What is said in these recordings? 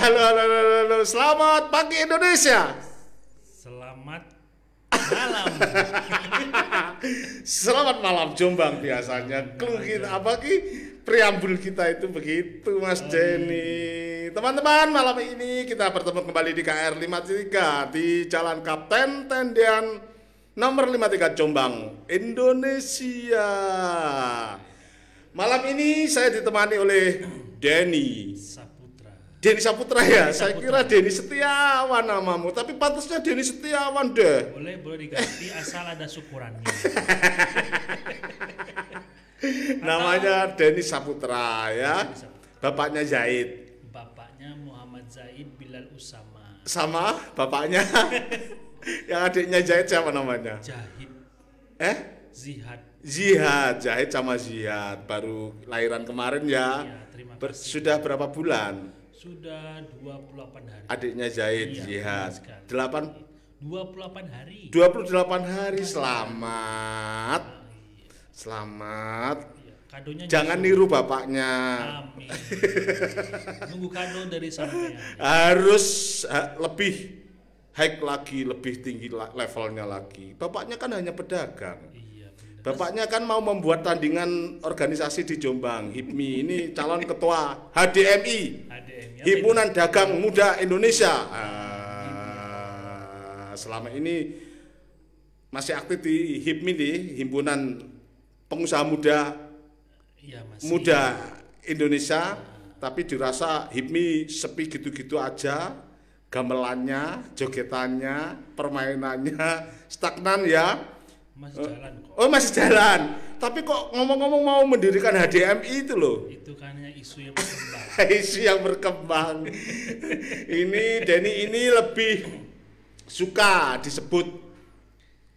halo, halo, halo, halo. Selamat pagi Indonesia. Selamat malam. Selamat malam Jombang biasanya. Clue kita apa ki? Preambul kita itu begitu Mas Jenny. Teman-teman, malam ini kita bertemu kembali di KR 53 di Jalan Kapten Tendian nomor 53 Jombang, Indonesia. Malam ini saya ditemani oleh Denny. Denny Saputra ya, Denny saya Saputra. kira Denny Setiawan namamu, tapi pantasnya Denny Setiawan deh. Boleh boleh diganti asal ada syukurannya. Namanya Denny Saputra ya. Denny Saputra. Bapaknya Zaid. Bapaknya Muhammad Zaid Bilal Usama. Sama bapaknya yang adiknya Zaid siapa namanya? Jahid Eh? Zihad. Zihad, Zahid sama Zihad baru lahiran kemarin ya. Ya, terima Ber- kasih. sudah berapa bulan? Sudah 28 hari. Adiknya Zaid, Iya, sekali. 8 28 hari. 28 hari selamat. Ah, iya. Selamat. Iya, Kadonya Jangan niru bapaknya. Amin. Nunggu kado dari sampean. Harus ha, lebih high lagi, lebih tinggi la- levelnya lagi. Bapaknya kan hanya pedagang. Iya. Bapaknya kan mau membuat tandingan organisasi di Jombang, HIPMI. Ini calon ketua HDMI, ya. Himpunan Dagang Muda Indonesia. Ah, selama ini masih aktif di HIPMI di Himpunan Pengusaha Muda Iya, masih. Muda Indonesia, tapi dirasa HIPMI sepi gitu-gitu aja. Gamelannya, jogetannya, permainannya stagnan ya. Masih jalan kok. Oh masih jalan. Tapi kok ngomong-ngomong mau mendirikan HDMI itu loh. Itu kan hanya isu yang berkembang. Isu yang berkembang. ini Denny ini lebih suka disebut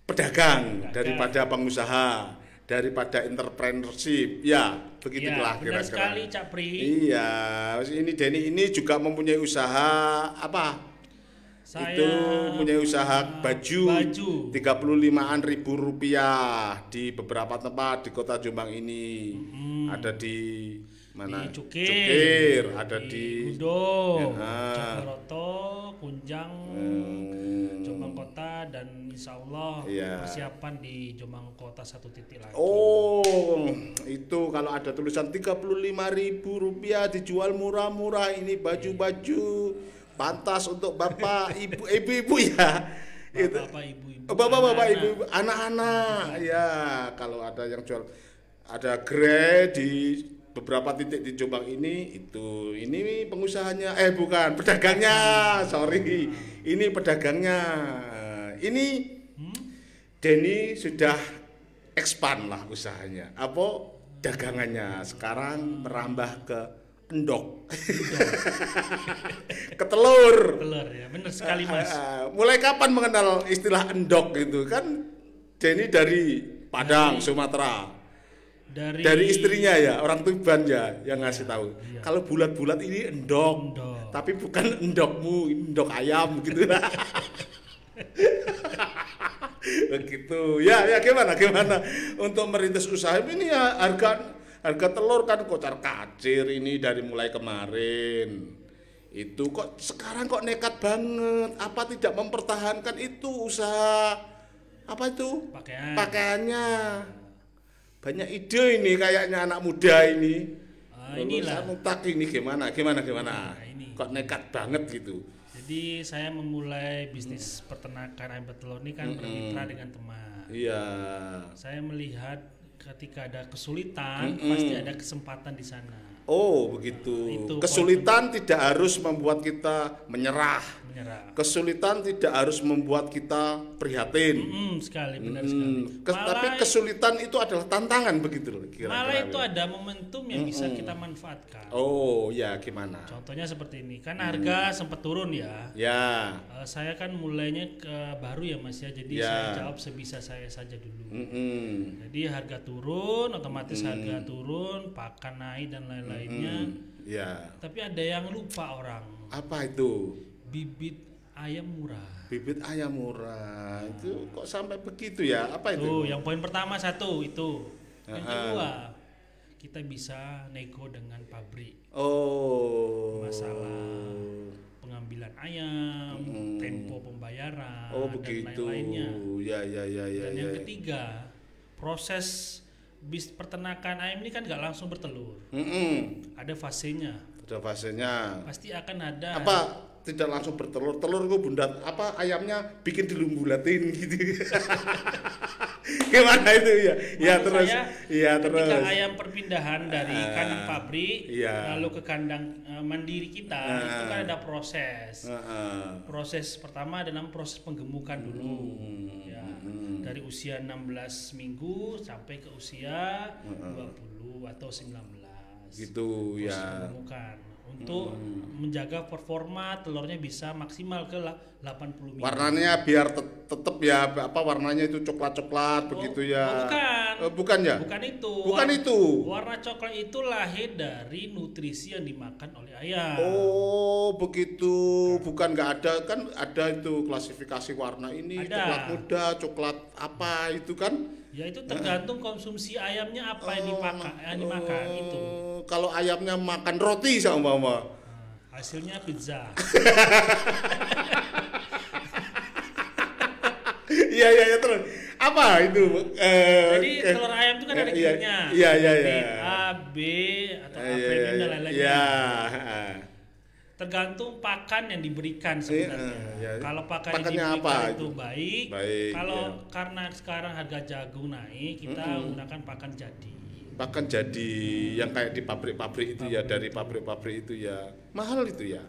pedagang Pedagang. daripada pengusaha, daripada entrepreneurship. Ya, begitulah ya, kira-kira. sekali Cak Pri. Iya, ini Denny ini juga mempunyai usaha apa? Saya itu punya usaha baju, Baju. 35-an ribu rupiah di beberapa tempat di kota Jombang ini. Hmm. Ada di mana? Di Cukir, Cukir, ada di, di Gudo, Ya. Jogoroto, Kunjang, Hmm. Jombang Kota dan Insya Allah Iya. persiapan di Jombang Kota satu titik lagi. Oh, itu kalau ada tulisan 35.000 ribu rupiah dijual murah-murah ini baju-baju pantas untuk bapak ibu ibu-ibu ya. Itu. Bapak-bapak, ibu-ibu, Oh, Bapak-bapak, ibu-ibu, anak-anak. Ya, kalau ada yang jual ada grey di beberapa titik di Jombang ini itu ini pengusahanya eh bukan pedagangnya sorry ini pedagangnya ini Hmm? Denny sudah expand lah usahanya apa dagangannya sekarang merambah ke endok. Ke telur ya, benar sekali Mas. Ah, mulai kapan mengenal istilah endok itu? Kan Denny dari Padang Sumatera. Dari dari istrinya ya. Orang Tuban ya yang ngasih tahu. iya. kalau bulat-bulat ini endok. Endok. tapi bukan endokmu endok ayam gitu. Begitu. Ya ya gimana gimana? Untuk merintis usaha ini ya harga harga telur kan kocar kacir ini dari mulai kemarin. Itu kok sekarang kok nekat banget? Apa tidak mempertahankan itu usaha apa itu? Pakaian. pakaiannya. Banyak ide ini kayaknya anak muda ini. Ah, inilah. Lulusan utak ini gimana gimana gimana? Nah, ini. kok nekat banget gitu? Jadi saya memulai bisnis peternakan ayam petelur ini kan bermitra dengan teman. iya. Saya melihat ketika ada kesulitan pasti ada kesempatan di sana. Oh begitu Itu kesulitan tidak harus membuat kita menyerah Menyerah. kesulitan tidak harus membuat kita prihatin Hmm, sekali benar Hmm, sekali. kes- tapi Malah, kesulitan itu adalah tantangan begitu loh kira-kira. malah itu ada momentum yang bisa kita manfaatkan. oh ya gimana Contohnya seperti ini, kan harga sempat turun ya. ya Eh, saya kan mulainya ke baru ya Mas ya, jadi Ya. saya jawab sebisa saya saja dulu. Mm-mm. Jadi harga turun, otomatis harga turun, pakan naik dan lainnya. Hmm, Yeah. Tapi ada yang lupa orang. Apa itu? Bibit ayam murah. Bibit ayam murah. Nah. Itu kok sampai begitu ya? Apa itu? Tuh, yang poin pertama satu itu. Yang kedua, kita bisa nego dengan pabrik. Oh. Masalah pengambilan ayam, hmm. tempo pembayaran oh, begitu. dan lain-lainnya. Ya, ya, ya, ya, dan ya, yang ketiga, proses bis peternakan ayam ini kan nggak langsung bertelur. Mm-mm. Ada fasenya. Ada fasenya. Pasti akan ada Apa tidak langsung bertelur? Telur kok bunda apa ayamnya bikin dilumbulatin gitu. Gimana itu ya? Ya terus. saya, Iya terus. Ketika ayam perpindahan dari Ah, kandang pabrik iya. lalu ke kandang eh, mandiri kita, Ah. itu kan ada proses. Heeh. Proses pertama adalah proses penggemukan dulu. Hmm. Ya, dari usia 16 minggu sampai ke usia 20 atau 19. Gitu Proses ya. penggemukan untuk menjaga performa telurnya bisa maksimal ke la- 80 minggu. Warnanya biar tet- tetep ya apa warnanya itu coklat-coklat begitu ya. oh, bukan. Eh, bukan ya? Bukan itu. Bukan War- itu. Warna coklat itu lahir dari nutrisi yang dimakan oleh ayam. Oh begitu, bukan nggak ada kan ada itu klasifikasi warna ini Ada. coklat muda, coklat apa itu kan? Ya itu tergantung konsumsi ayamnya apa yang dipakai, yang dimakan itu. Oh, Kalau ayamnya makan roti sama mama, Nah, hasilnya pizza. iya iya iya terus apa itu? Eh, Jadi eh, telur ayam itu kan ada eh, iya, giginya. Iya iya iya. A, B atau A Eh, Iya premium dan iya lain-lainnya. iya. Tergantung pakan yang diberikan Iya, sebenarnya. iya. Kalau pakan Pakannya yang apa diberikan itu? itu baik, Baik, kalau iya. karena sekarang harga jagung naik, kita menggunakan pakan jadi. Bahkan jadi yang kayak di pabrik-pabrik itu ya dari pabrik-pabrik itu ya mahal itu ya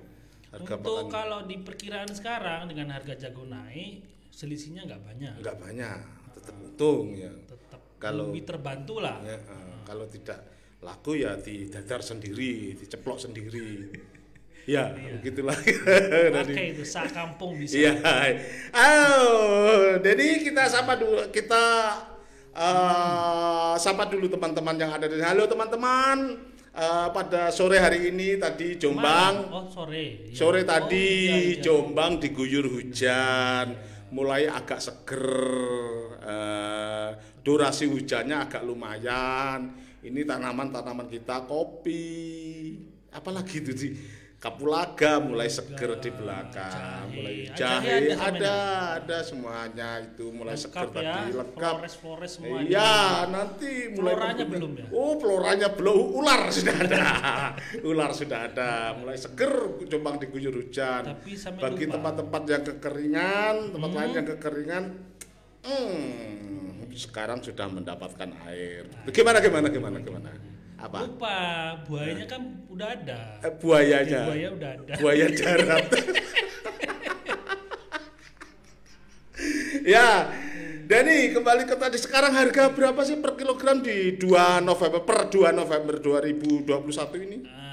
harga Untuk pakan kalau di perkiraan sekarang dengan harga jagung naik, selisihnya nggak banyak. nggak banyak, tetap untung ya. Tetap Kalau- lebih terbantu lah. Ya, eh, kalau tidak laku ya didadar sendiri, diceplok sendiri. ya, begitulah. Pakai itu sak kampung bisa. Iya. Oh, jadi kita sapa dulu kita eh, sapa dulu teman-teman yang ada di. Halo teman-teman. Eh, pada sore hari ini tadi Jombang. Oh sore. Iya. Sore Oh, tadi iya, iya. Jombang diguyur hujan, mulai agak seger. eh, durasi hujannya agak lumayan. Ini tanaman-tanaman kita kopi, apalagi itu sih kapulaga mulai seger di belakang, jahe. mulai Ah, jahe jahe ada ada, ada semuanya itu mulai seger Lengkap ya, tadi lengkap. Flores-flores semua. Iya, nanti mulai Floranya belum ya? Oh, floranya belum. Ular sudah ada. Ular sudah ada. Mulai seger Jombang diguyur hujan. Tapi sampai Bagi tempat-tempat yang kekeringan, tempat lain yang kekeringan, hmm, sekarang sudah mendapatkan air. Gimana gimana gimana gimana? Apa? Lupa, buayanya kan udah ada. Eh, buayanya. Buaya udah ada. Buaya darat. ya. Dani kembali ke tadi sekarang harga berapa sih per kilogram di 2 November per 2 November 2021 ini? Nah,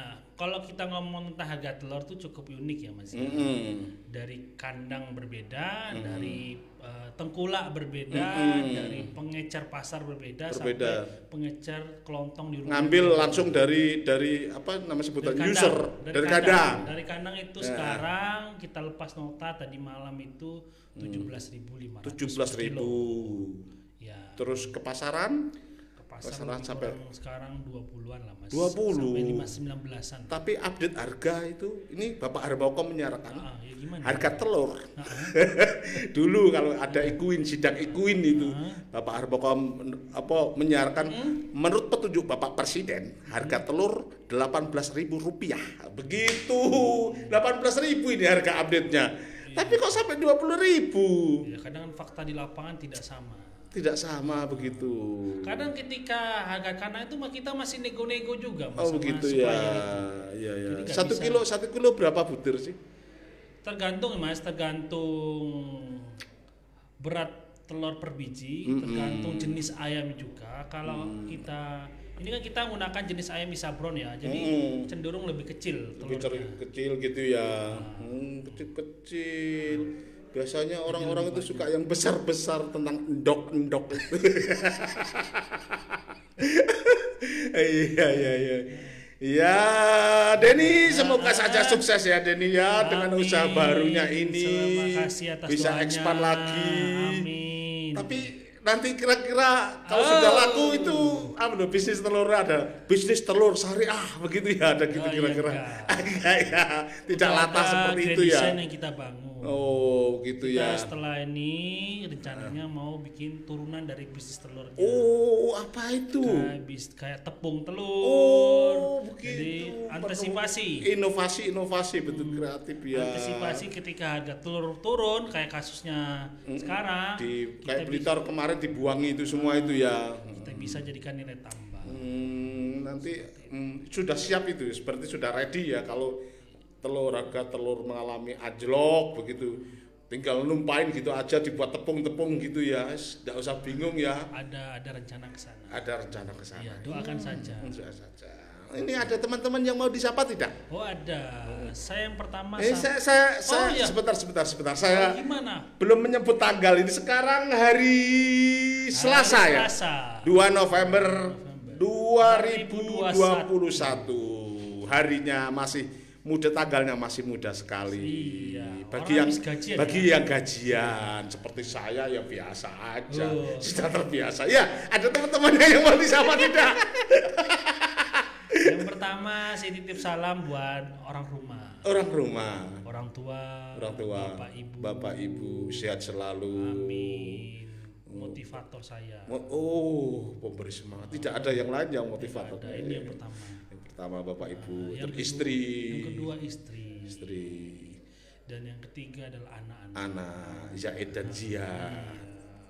kalau kita ngomong tentang harga telur tuh cukup unik ya Mas. Mm-mm. Dari kandang berbeda, dari eh, tengkulak berbeda, dari pengecer pasar berbeda, Berbeda. sampai pengecer kelontong di rumah. Ngambil langsung dari dari apa nama sebutan kandang. user dari, kandang. Dari kandang itu Ya. sekarang kita lepas nota tadi malam itu 17.500. 17.000 ribu. Ya, Terus ke pasaran pasar Pasaran sampai- sekarang 20-an lah Mas. 20. Sampai 5 19-an. tapi update harga itu ini Bapak Harbakom menyarankan Ah, ya gimana? harga telur. Ah, ah. Dulu kalau ada ikuin sidak ikuin itu Bapak Harbakom men- apa menyarankan menurut petunjuk Bapak Presiden harga telur 18.000 rupiah begitu 18.000 ini harga update-nya tapi kok sampai 20.000 Ya, kadang kan fakta di lapangan tidak sama. Tidak sama begitu. Kadang ketika harga kandang itu kita masih nego-nego juga Mas, oh begitu ya. iya ya nggak satu bisa. kilo satu kilo berapa butir sih? Tergantung Mas, tergantung berat telur per biji, tergantung jenis ayam juga. Kalau kita ini kan kita menggunakan jenis ayam isabron ya, jadi Mm. cenderung lebih kecil lebih telurnya. cer- kecil gitu ya. Hmm, kecil-kecil biasanya orang-orang itu suka yang besar-besar tentang endok-endok itu iya iya iya Ya, Denny, semoga saja sukses ya Denny ya dengan Amin. usaha barunya ini Terima kasih atas bisa doanya. expand lagi. Amin. Tapi nanti kira-kira kalau Oh. sudah laku itu apa loh bisnis telur ada bisnis telur syariah begitu ya ada gitu Oh, iya, kira-kira enggak. enggak ya tidak ada seperti itu ya yang kita bangun. Oh, gitu Kita ya. setelah ini rencananya mau bikin turunan dari bisnis telurnya. Oh, apa itu? Kayak, bis- kayak tepung telur. Oh, begitu. Jadi antisipasi. Inovasi-inovasi betul kreatif ya. Antisipasi ketika harga telur turun kayak kasusnya sekarang Di kayak bisa, Blitar kemarin dibuangi itu semua itu ya. kita bisa jadikan nilai tambah. Hmm, nanti hmm, sudah siap itu, seperti sudah ready ya kalau telur harga telur mengalami anjlok begitu. Tinggal numpain gitu aja dibuat tepung-tepung gitu ya. Tidak usah bingung ya. Ada ada rencana ke sana. Ada rencana ke sana. Ya, doakan saja. Hmm, sudah saja. Ini ada teman-teman yang mau disapa tidak? Oh, ada. Saya yang pertama Eh, sa- saya, saya, saya iya. sebentar, sebentar, sebentar. Oh, Saya gimana? belum menyebut tanggal ini. Sekarang hari Selasa Hari ya. Selasa. 2 November 2021. Harinya masih muda, tanggalnya masih muda sekali. Iya, Bagi orang yang gajian bagi ya? yang gajian seperti saya ya biasa aja. Oh. Sudah terbiasa. Ya, ada teman-temannya yang mau disapa tidak? Yang pertama saya titip salam buat orang rumah, Orang rumah, orang tua, orang tua, bapak ibu. bapak ibu sehat selalu. Amin. Motivator saya. Oh, pemberi semangat. Tidak ada yang lain yang motivator. Ada ini yang pertama. Pertama bapak ibu, Yang kedua- istri, Yang kedua istri. istri, Dan yang ketiga adalah anak-anak. anak, Zaid dan Zia.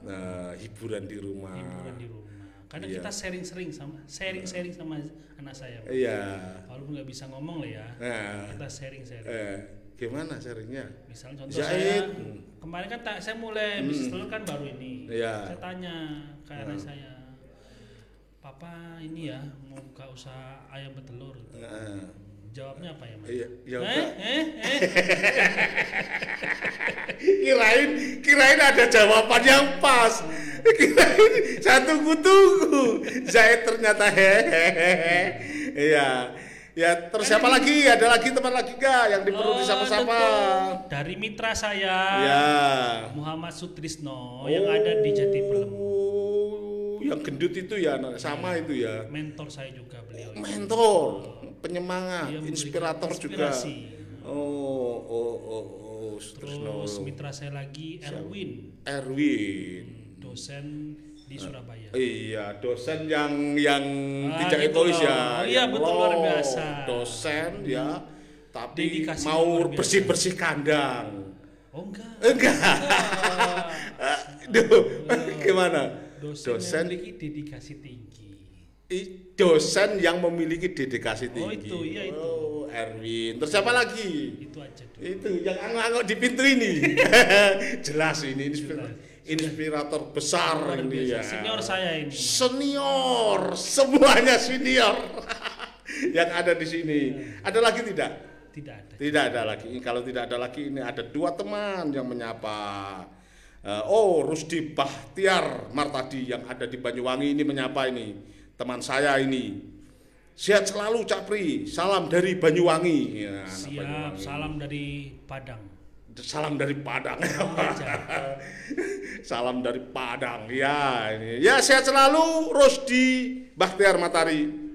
Nah, hiburan di rumah. Hiburan di rumah. Karena Iya. kita sharing-sharing sama sharing-sharing sama anak saya. Iya. Walaupun nggak bisa ngomong lah ya. Nah, Kita sharing-sharing. eh, gimana sharingnya? Misalnya contoh Zaid. saya kemarin kan tak- saya mulai bisnis telur kan baru ini. Hmm. Iya. Saya tanya ke anak saya, Papa ini ya mau buka usaha ayam betelur. Nah, Jawabnya apa ya Mas? iya, ya eh, eh, eh. kirain kirain ada jawaban yang pas kirain saya tunggu-tunggu Zaid ternyata hehehe iya ya terus siapa lagi ada lagi teman lagi gak yang perlu Oh, disapa-sapa. Dari mitra saya ya Muhammad Sutrisno yang ada di Jatipelem. Oh, yang gendut itu ya sama itu ya Mentor saya juga beliau. mentor penyemangat memberikan inspirator juga oh oh oh oh Sutrisno. Terus mitra saya lagi Erwin, Erwin dosen di Surabaya. Iya, dosen yang yang Ah, tidak gitu egois ya. Oh, iya, betul, luar biasa. Dosen ya, tapi Dedikasi mau bersih-bersih kandang. Oh enggak. Enggak. Enggak. Duh, gimana? Dosen, Dosen yang memiliki dedikasi tinggi. i- dosen yang memiliki dedikasi Oh, tinggi. itu, iya, itu. Oh, Erwin. Terus siapa lagi? Itu aja dulu. Itu yang angok-angok di pintu ini. Jelas ini inspirator, inspirator besar Luar ini biasa. ya. Senior saya ini. senior semuanya senior yang ada di sini ada lagi tidak Tidak ada. tidak ada lagi kalau tidak ada lagi ini ada dua teman yang menyapa oh Rusdi Bahtiar Martadi yang ada di Banyuwangi ini menyapa ini teman saya ini sehat selalu Capri salam dari Banyuwangi ya, Siap, Banyuwangi. salam dari Padang. salam dari Padang aja. Salam dari Padang. Ya, ini. Ya, sehat selalu Rosdi Bahtiar Matari.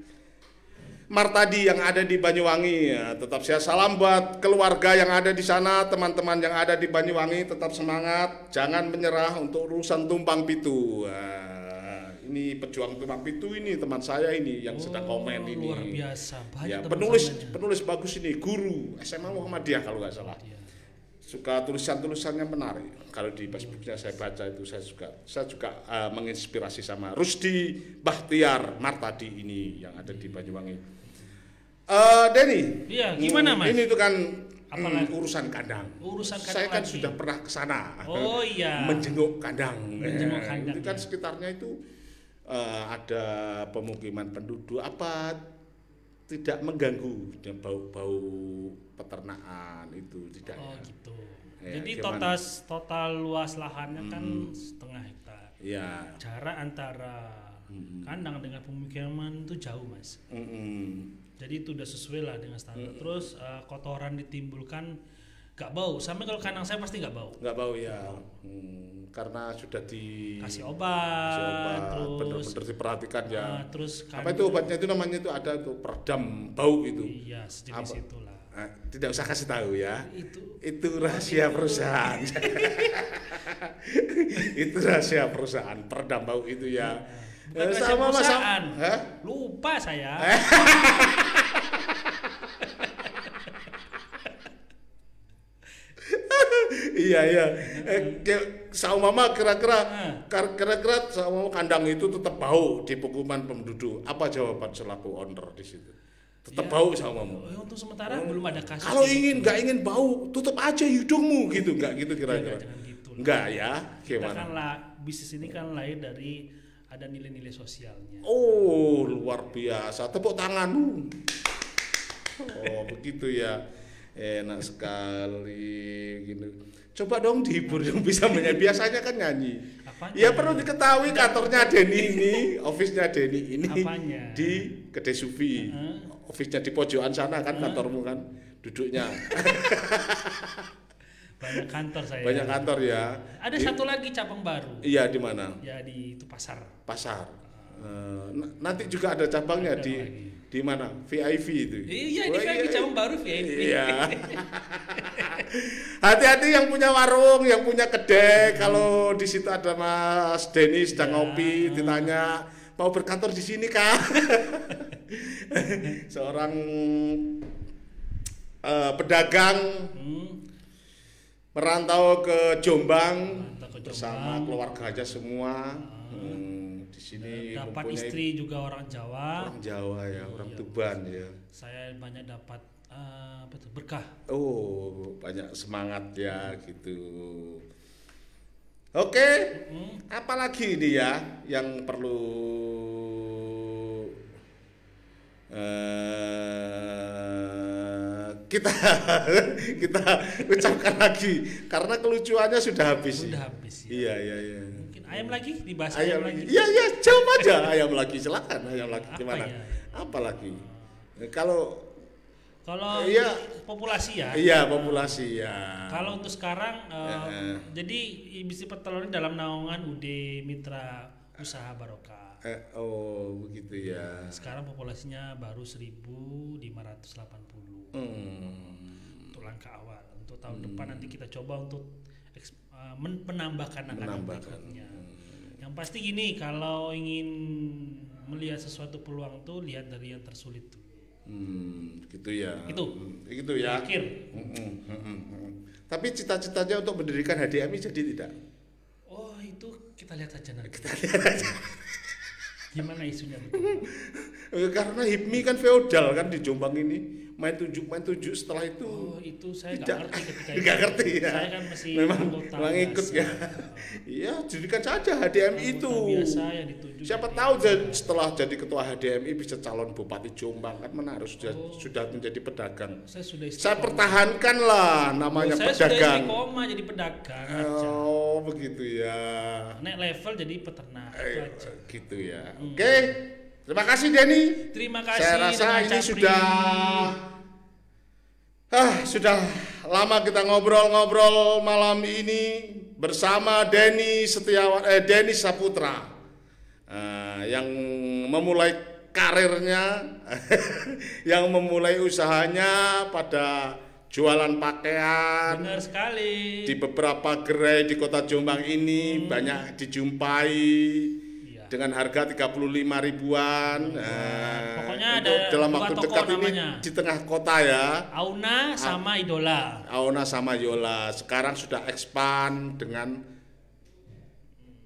Martadi yang ada di Banyuwangi. Ya, tetap sehat salam buat keluarga yang ada di sana, teman-teman yang ada di Banyuwangi tetap semangat, jangan menyerah untuk urusan tumpang pitu. Wah, ini pejuang tumpang pitu ini teman saya ini yang sedang Oh, komen ini. Luar biasa. Banyak Ya, penulis penulis bagus ini, guru SMA Muhammadiyah kalau nggak salah Iya. Suka tulisan-tulisannya menarik. Kalau di Facebooknya saya baca itu saya juga saya juga eh, menginspirasi sama Rusdi Bahtiar Martadi ini yang ada di Banyuwangi. Eh Denny, Iya, gimana, Mas? Ini itu kan Apalagi? mm, urusan kandang. Urusan saya kandang kan lagi. sudah pernah ke sana. Oh iya. Menjenguk kandang. Menjenguk Eh, kandang, Itu kan ya. sekitarnya itu eh, ada pemukiman penduduk apa tidak mengganggu dan bau-bau peternakan itu tidak Oh ya. gitu. Ya, Jadi total total luas lahannya kan setengah hektar. Ya. Jarak antara kandang dengan pemukiman itu jauh mas. Mm-mm. Jadi itu udah sesuai lah dengan standar. Hmm. Terus eh, kotoran ditimbulkan gak bau. Sampai kalau kandang saya pasti gak bau. nggak bau ya Hmm, karena sudah di Kasih kasih obat, obat, terus benar-benar diperhatikan ya eh, terus apa itu obatnya itu namanya itu ada tuh peredam bau itu Iya sejenis Apa? itulah. Ah, tidak usah kasih tahu ya. Itu Itu rahasia perusahaan. itu rahasia perusahaan. Peredam bau itu ya. bukan Eh, rahasia sama perusahaan. Hah? Lupa saya. iya iya. Eh, sama mama kira-kira kar- kira-kira sama mama kandang itu tetap bau di pemukiman penduduk. Apa jawaban selaku owner di situ? Tetap Ya. bau sama mama. Oh, untuk sementara belum ada kasus. Kalau ingin nggak ingin bau, tutup aja hidungmu gitu, nggak gitu kira-kira. Jangan, jangan gitu. Ya, Kita gimana? kan lah bisnis ini kan lahir dari ada nilai-nilai sosialnya. Oh luar biasa, tepuk tanganmu. Oh begitu ya, enak sekali gitu. Coba dong dihibur yang bisa menyanyi. Biasanya kan nyanyi. Apanya? Ya perlu diketahui kantornya Denny ini, office-nya Denny ini Apanya? di Kedai Sufi. Heeh. Office-nya di pojokan sana kan kantormu kan, duduknya. Banyak kantor saya. Banyak kantor ya. Ada Di- satu lagi cabang baru. Iya di mana? Ya di itu pasar. Pasar. Eh, nanti juga ada cabangnya Ada di lagi. di mana? VIP itu. Iya, Oh, di VIP cabang baru VIP. Iya. Hati-hati yang punya warung, yang punya kedai. Kalau di situ ada Mas Denny sedang Ya. ngopi, ditanya mau berkantor di sini kah? Seorang eh, pedagang Hmm, merantau ke Jombang Merantau ke bersama Jombang. keluarganya semua. Hmm, di sini dapat mempunyai istri juga orang Jawa. orang Jawa ya, orang Iya. Tuban ya. Saya banyak dapat eh, apa berkah. Oh, banyak semangat ya gitu. Oke, Hmm, apalagi ini ya yang perlu eh, kita kita ucapkan lagi karena kelucuannya sudah habis. Sudah habis ya. Iya iya iya. Mungkin ayam lagi dibahas Ayam ayam, lagi. Iya iya, jawab aja ayam lagi. Silakan ayam lagi Apa gimana? ya? Apa lagi? Kalau Kalau Iya. populasi ya. iya populasi ya. Kalau untuk sekarang, Eh, eh. jadi bisnis pertelur ini dalam naungan UD Mitra Usaha Barokah. Eh, oh begitu ya. Sekarang populasinya baru 1.580 Hmm, untuk langkah awal. Untuk tahun depan nanti kita coba untuk men- menambahkan menambahkan. berikutnya. Yang pasti gini, kalau ingin melihat sesuatu peluang tuh lihat dari yang tersulit tuh. Hmm, gitu ya. Itu. Hmm, gitu ya. Akhir. Hmm, hmm, hmm, hmm, hmm. Tapi cita-citanya untuk mendirikan HDMI jadi tidak? Oh itu kita lihat saja nanti. Kita Gimana isunya? Eh, Karena HIPMI kan feodal kan di Jombang ini. Main tujuh, main tujuh setelah itu. Oh itu saya Tidak. ngerti ketika itu. Nggak ngerti ya. Saya kan masih Memang, memang ikut biasa. ya. Iya, jadikan saja HDMI itu. Anggota biasa yang dituju. Siapa tahu jadi- setelah jadi ketua HDMI bisa calon bupati Jombang kan menarik sudah Oh. sudah menjadi pedagang. Saya sudah Saya istiqomah. pertahankan lah namanya Oh, saya sudah pedagang. istiqomah jadi pedagang aja. Oh begitu ya. Naik level jadi peternak itu Eh, aja. gitu ya. Oke. Terima kasih Denny. Terima kasih. Saya rasa ini Capri. sudah ah sudah lama kita ngobrol-ngobrol malam ini bersama Denny Setiawan eh Denny Saputra Ah, yang memulai karirnya yang memulai usahanya pada jualan pakaian Benar sekali. di beberapa gerai di kota Jombang ini banyak dijumpai Iya. dengan harga 35 ribuan. Nah, Pokoknya untuk ada dalam waktu toko dekat ini namanya. di tengah kota ya. Auna sama Idola. Aona sama Yola sekarang sudah expand dengan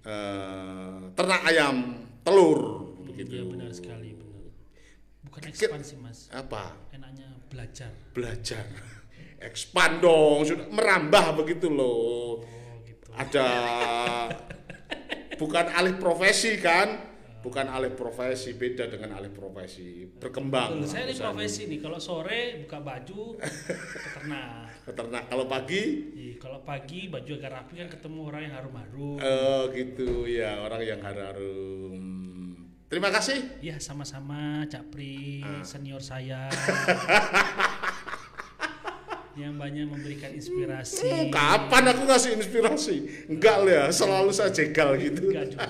eh, ternak ayam telur begitu. Iya benar sekali benar. Bukan ekspansi mas. Apa? Enaknya belajar. Belajar. Expand dong, sudah merambah begitu loh. Oh gitu. ada bukan alih profesi kan bukan alih profesi beda dengan alih profesi berkembang Betul, saya usahanya. profesi nih. Kalau sore buka baju peternak. peternak kalau pagi Iya, kalau pagi baju agak rapi kan ketemu orang yang harum-harum. eh gitu ya orang yang harum terima kasih Ya sama-sama Cak Pri, Ah. senior saya. yang banyak memberikan inspirasi. Hmm, kapan aku ngasih inspirasi enggak lah ya selalu saya jegal gitu Enggak juga.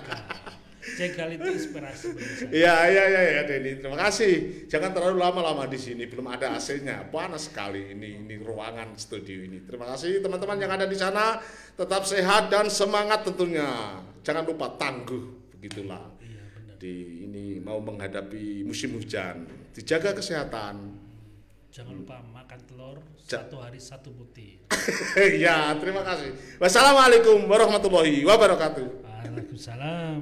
Jegal itu inspirasi. Iya, iya, iya, ya, Denny. Terima kasih. Jangan terlalu lama-lama di sini. Belum ada AC-nya. Panas sekali ini ini ruangan studio ini. Terima kasih teman-teman yang ada di sana. Tetap sehat dan semangat tentunya. Jangan lupa tangguh. Begitulah. Iya benar. Di ini mau menghadapi musim hujan. Dijaga kesehatan. Jangan lupa makan telur Ja- satu hari satu butir. ya, terima kasih. Wassalamualaikum warahmatullahi wabarakatuh. Waalaikumsalam.